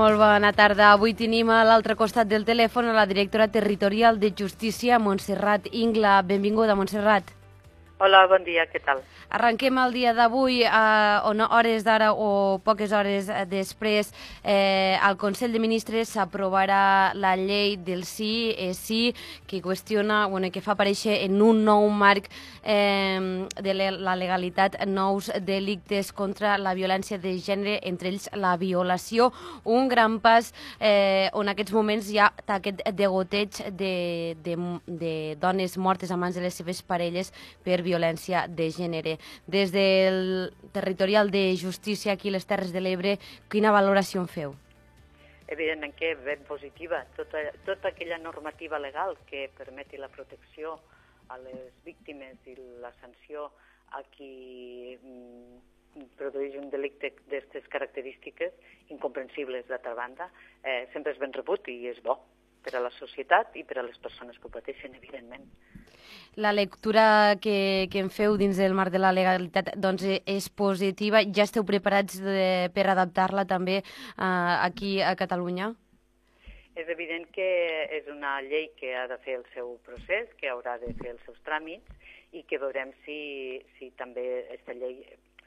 Molt bona tarda. Avui tenim a l'altre costat del telèfon a la directora territorial de Justícia, Montserrat Ingla. Benvinguda, Montserrat. Hola, bon dia, què tal? Arrenquem el dia d'avui, eh, on hores d'ara o poques hores després eh, al Consell de Ministres s'aprovarà la llei del sí és sí, que qüestiona, bueno, que fa aparèixer en un nou marc eh, de la legalitat nous delictes contra la violència de gènere, entre ells la violació, un gran pas eh, on en aquests moments hi ha aquest degoteig de, de, de dones mortes a mans de les seves parelles per violència de gènere. Des del territorial de justícia aquí a les Terres de l'Ebre, quina valoració en feu? Evidentment que ben positiva. Tota, tota aquella normativa legal que permeti la protecció a les víctimes i la sanció a qui mm, produeix un delicte d'aquestes característiques incomprensibles d'altra banda, eh, sempre és ben rebut i és bo per a la societat i per a les persones que ho pateixen, evidentment la lectura que, que en feu dins del marc de la legalitat doncs, és positiva. Ja esteu preparats de, per adaptar-la també uh, aquí a Catalunya? És evident que és una llei que ha de fer el seu procés, que haurà de fer els seus tràmits i que veurem si, si també aquesta llei,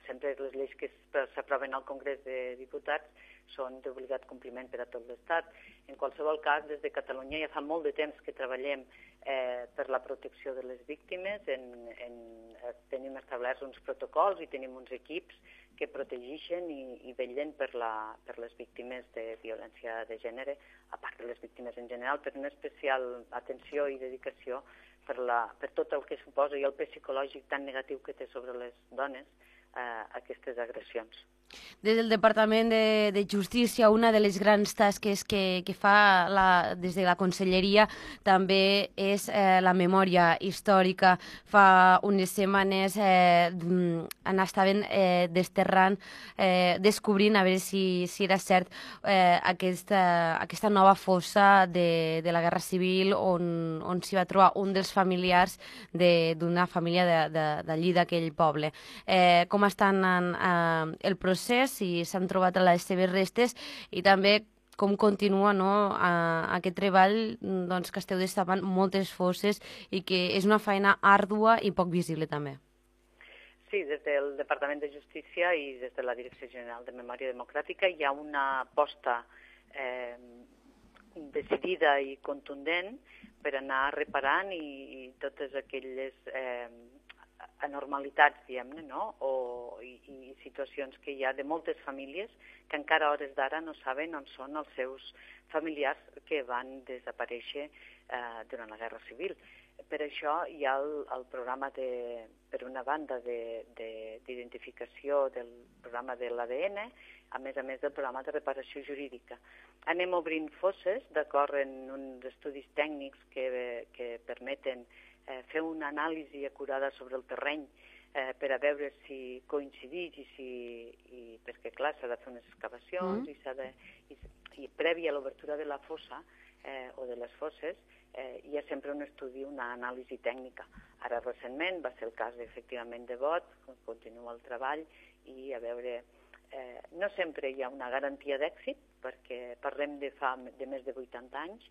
sempre les lleis que s'aproven al Congrés de Diputats són d'obligat compliment per a tot l'Estat. En qualsevol cas, des de Catalunya ja fa molt de temps que treballem eh, per la protecció de les víctimes, en, en, eh, tenim establerts uns protocols i tenim uns equips que protegeixen i, i vetllen per, la, per les víctimes de violència de gènere, a part de les víctimes en general, per una especial atenció i dedicació per, la, per tot el que suposa i el pes psicològic tan negatiu que té sobre les dones eh, aquestes agressions. Des del Departament de, de Justícia, una de les grans tasques que, que fa la, des de la Conselleria també és eh, la memòria històrica. Fa unes setmanes eh, en estaven eh, desterrant, eh, descobrint, a veure si, si era cert, eh, aquesta, aquesta nova fossa de, de la Guerra Civil on, on s'hi va trobar un dels familiars d'una de, família d'allí, d'aquell poble. Eh, com estan en, eh, el procés procés, si s'han trobat a les seves restes i també com continua no, a, aquest treball doncs, que esteu destapant moltes fosses i que és una feina àrdua i poc visible també. Sí, des del Departament de Justícia i des de la Direcció General de Memòria Democràtica hi ha una aposta eh, decidida i contundent per anar reparant i, i totes aquelles eh, anormalitats, diguem-ne, no? o, i, i situacions que hi ha de moltes famílies que encara a hores d'ara no saben on són els seus familiars que van desaparèixer eh, durant la Guerra Civil. Per això hi ha el, el programa, de, per una banda, d'identificació de, del programa de l'ADN, a més a més del programa de reparació jurídica. Anem obrint fosses d'acord en uns estudis tècnics que, que permeten eh, fer una anàlisi acurada sobre el terreny eh, per a veure si coincideix i, si, i perquè clar s'ha de fer unes excavacions mm. i s'ha de i, i prèvia a l'obertura de la fossa eh, o de les fosses eh, hi ha sempre un estudi, una anàlisi tècnica. Ara recentment va ser el cas efectivament de Bot, continua el treball i a veure eh, no sempre hi ha una garantia d'èxit perquè parlem de fa de més de 80 anys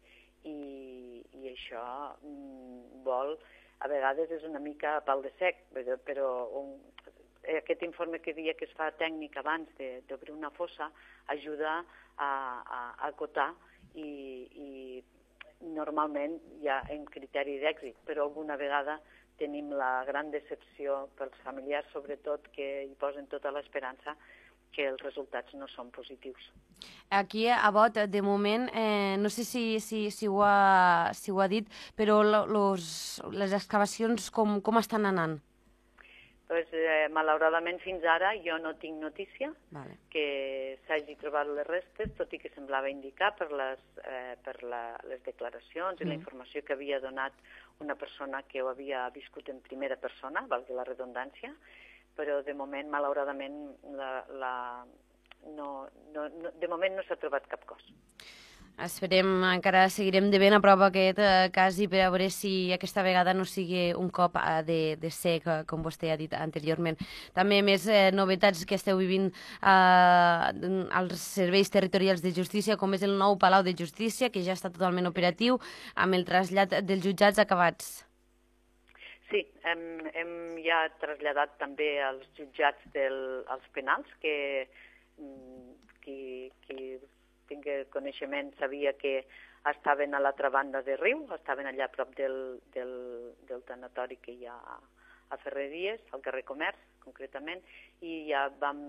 i, i això mm, vol, a vegades és una mica pal de sec, però, però un, aquest informe que dia que es fa tècnic abans d'obrir una fossa ajuda a, a, a acotar i, i normalment hi ha un criteri d'èxit, però alguna vegada tenim la gran decepció pels familiars, sobretot, que hi posen tota l'esperança que els resultats no són positius. Aquí a Bot, de moment, eh, no sé si, si, si, ho ha, si ho ha dit, però los, les excavacions com, com estan anant? Pues, eh, malauradament fins ara jo no tinc notícia vale. que s'hagi trobat les restes, tot i que semblava indicar per les, eh, per la, les declaracions mm. i la mm. informació que havia donat una persona que ho havia viscut en primera persona, valgui la redundància, però de moment, malauradament, la, la, no, no, no, de moment no s'ha trobat cap cos. Esperem, encara seguirem de ben a prop aquest eh, cas i per a veure si aquesta vegada no sigui un cop eh, de, de sec, eh, com vostè ha dit anteriorment. També més eh, novetats que esteu vivint eh, als serveis territorials de justícia, com és el nou Palau de Justícia, que ja està totalment operatiu, amb el trasllat dels jutjats acabats. Sí, hem, hem ja traslladat també els jutjats del, als penals, que mm, qui, qui tingué coneixement sabia que estaven a l'altra banda de riu, estaven allà a prop del, del, del tanatori que hi ha a Ferreries, al carrer Comerç, concretament, i ja vam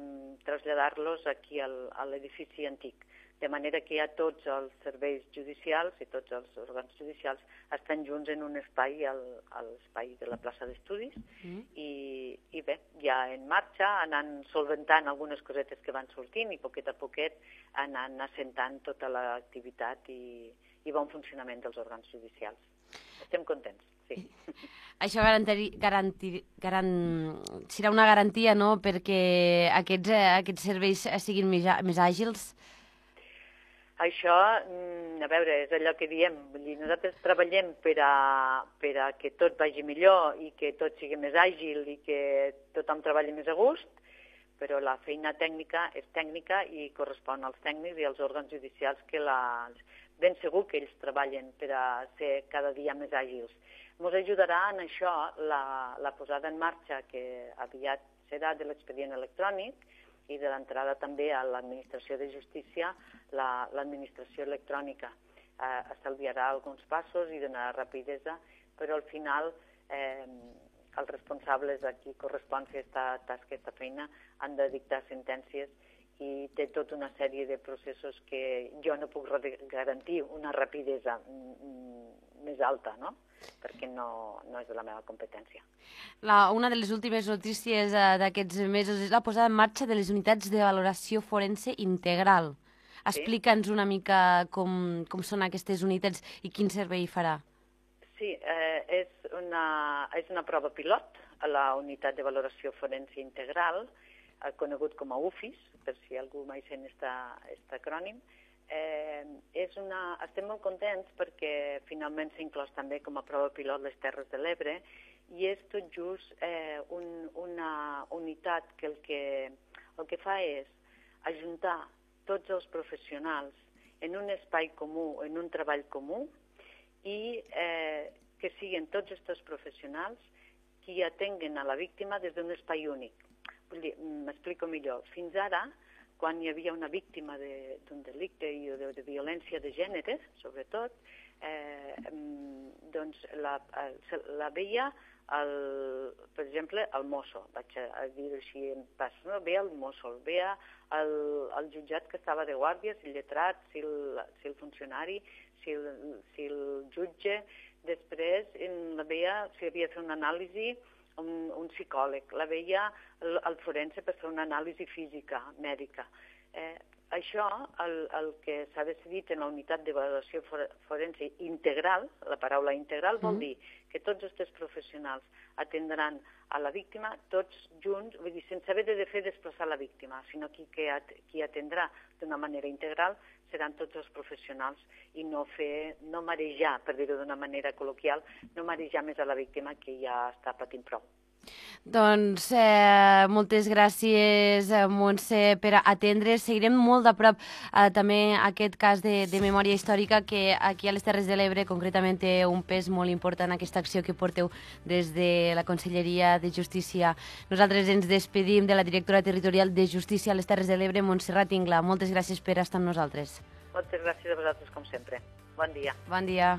traslladar-los aquí al, a l'edifici antic de manera que ja tots els serveis judicials i tots els òrgans judicials estan junts en un espai, al, a l'espai de la plaça d'estudis, mm. i, i bé, ja en marxa, anant solventant algunes cosetes que van sortint i poquet a poquet anant assentant tota l'activitat i, i bon funcionament dels òrgans judicials. Estem contents, sí. Això garantir, garantir, garan, serà una garantia no? perquè aquests, eh, aquests serveis siguin més, més àgils? Això, mm, a veure, és allò que diem, vull dir, nosaltres treballem per a, per a que tot vagi millor i que tot sigui més àgil i que tothom treballi més a gust, però la feina tècnica és tècnica i correspon als tècnics i als òrgans judicials que la... ben segur que ells treballen per a ser cada dia més àgils. Ens ajudarà en això la, la posada en marxa que aviat serà de l'expedient electrònic, i de l'entrada també a l'administració de justícia, l'administració la, electrònica. Eh, estalviarà alguns passos i donarà rapidesa, però al final eh, els responsables a qui correspon fer aquesta tasca, aquesta feina, han de dictar sentències i té tota una sèrie de processos que jo no puc garantir una rapidesa mm, mm, més alta, no? perquè no, no és de la meva competència. La, una de les últimes notícies uh, d'aquests mesos és la posada en marxa de les unitats de valoració forense integral. Explica'ns una mica com, com són aquestes unitats i quin servei farà. Sí, eh, és, una, és una prova pilot a la unitat de valoració forense integral, eh, conegut com a UFIS, per si algú mai sent aquest acrònim, eh, és una... estem molt contents perquè finalment s'ha inclòs també com a prova pilot les Terres de l'Ebre i és tot just eh, un, una unitat que el, que el que fa és ajuntar tots els professionals en un espai comú, en un treball comú i eh, que siguin tots aquests professionals qui atenguen a la víctima des d'un espai únic. Dir, m'explico millor. Fins ara, quan hi havia una víctima d'un de, delicte i de, de violència de gènere, sobretot, eh, doncs la, la veia, el, per exemple, el mosso, vaig a, dir-ho així en pas, no? veia el mosso, veia el, el jutjat que estava de guàrdia, si el lletrat, si el, si el funcionari, si el, si el jutge, després la veia si havia fer una anàlisi un, un psicòleg, la veia el, el forense per fer una anàlisi física, mèdica. Eh, això, el, el que s'ha decidit en la unitat de valoració forense integral, la paraula integral vol mm. dir que tots aquests professionals atendran a la víctima tots junts, vull dir, sense haver de fer desplaçar la víctima, sinó qui, que at, qui atendrà d'una manera integral seran tots els professionals i no fer, no marejar, per dir-ho d'una manera col·loquial, no marejar més a la víctima que ja està patint prou. Doncs eh, moltes gràcies, eh, Montse, per atendre. Seguirem molt de prop eh, també aquest cas de, de memòria històrica que aquí a les Terres de l'Ebre concretament té un pes molt important aquesta acció que porteu des de la Conselleria de Justícia. Nosaltres ens despedim de la directora territorial de Justícia a les Terres de l'Ebre, Montserrat Ingla. Moltes gràcies per estar amb nosaltres. Moltes gràcies a vosaltres, com sempre. Bon dia. Bon dia.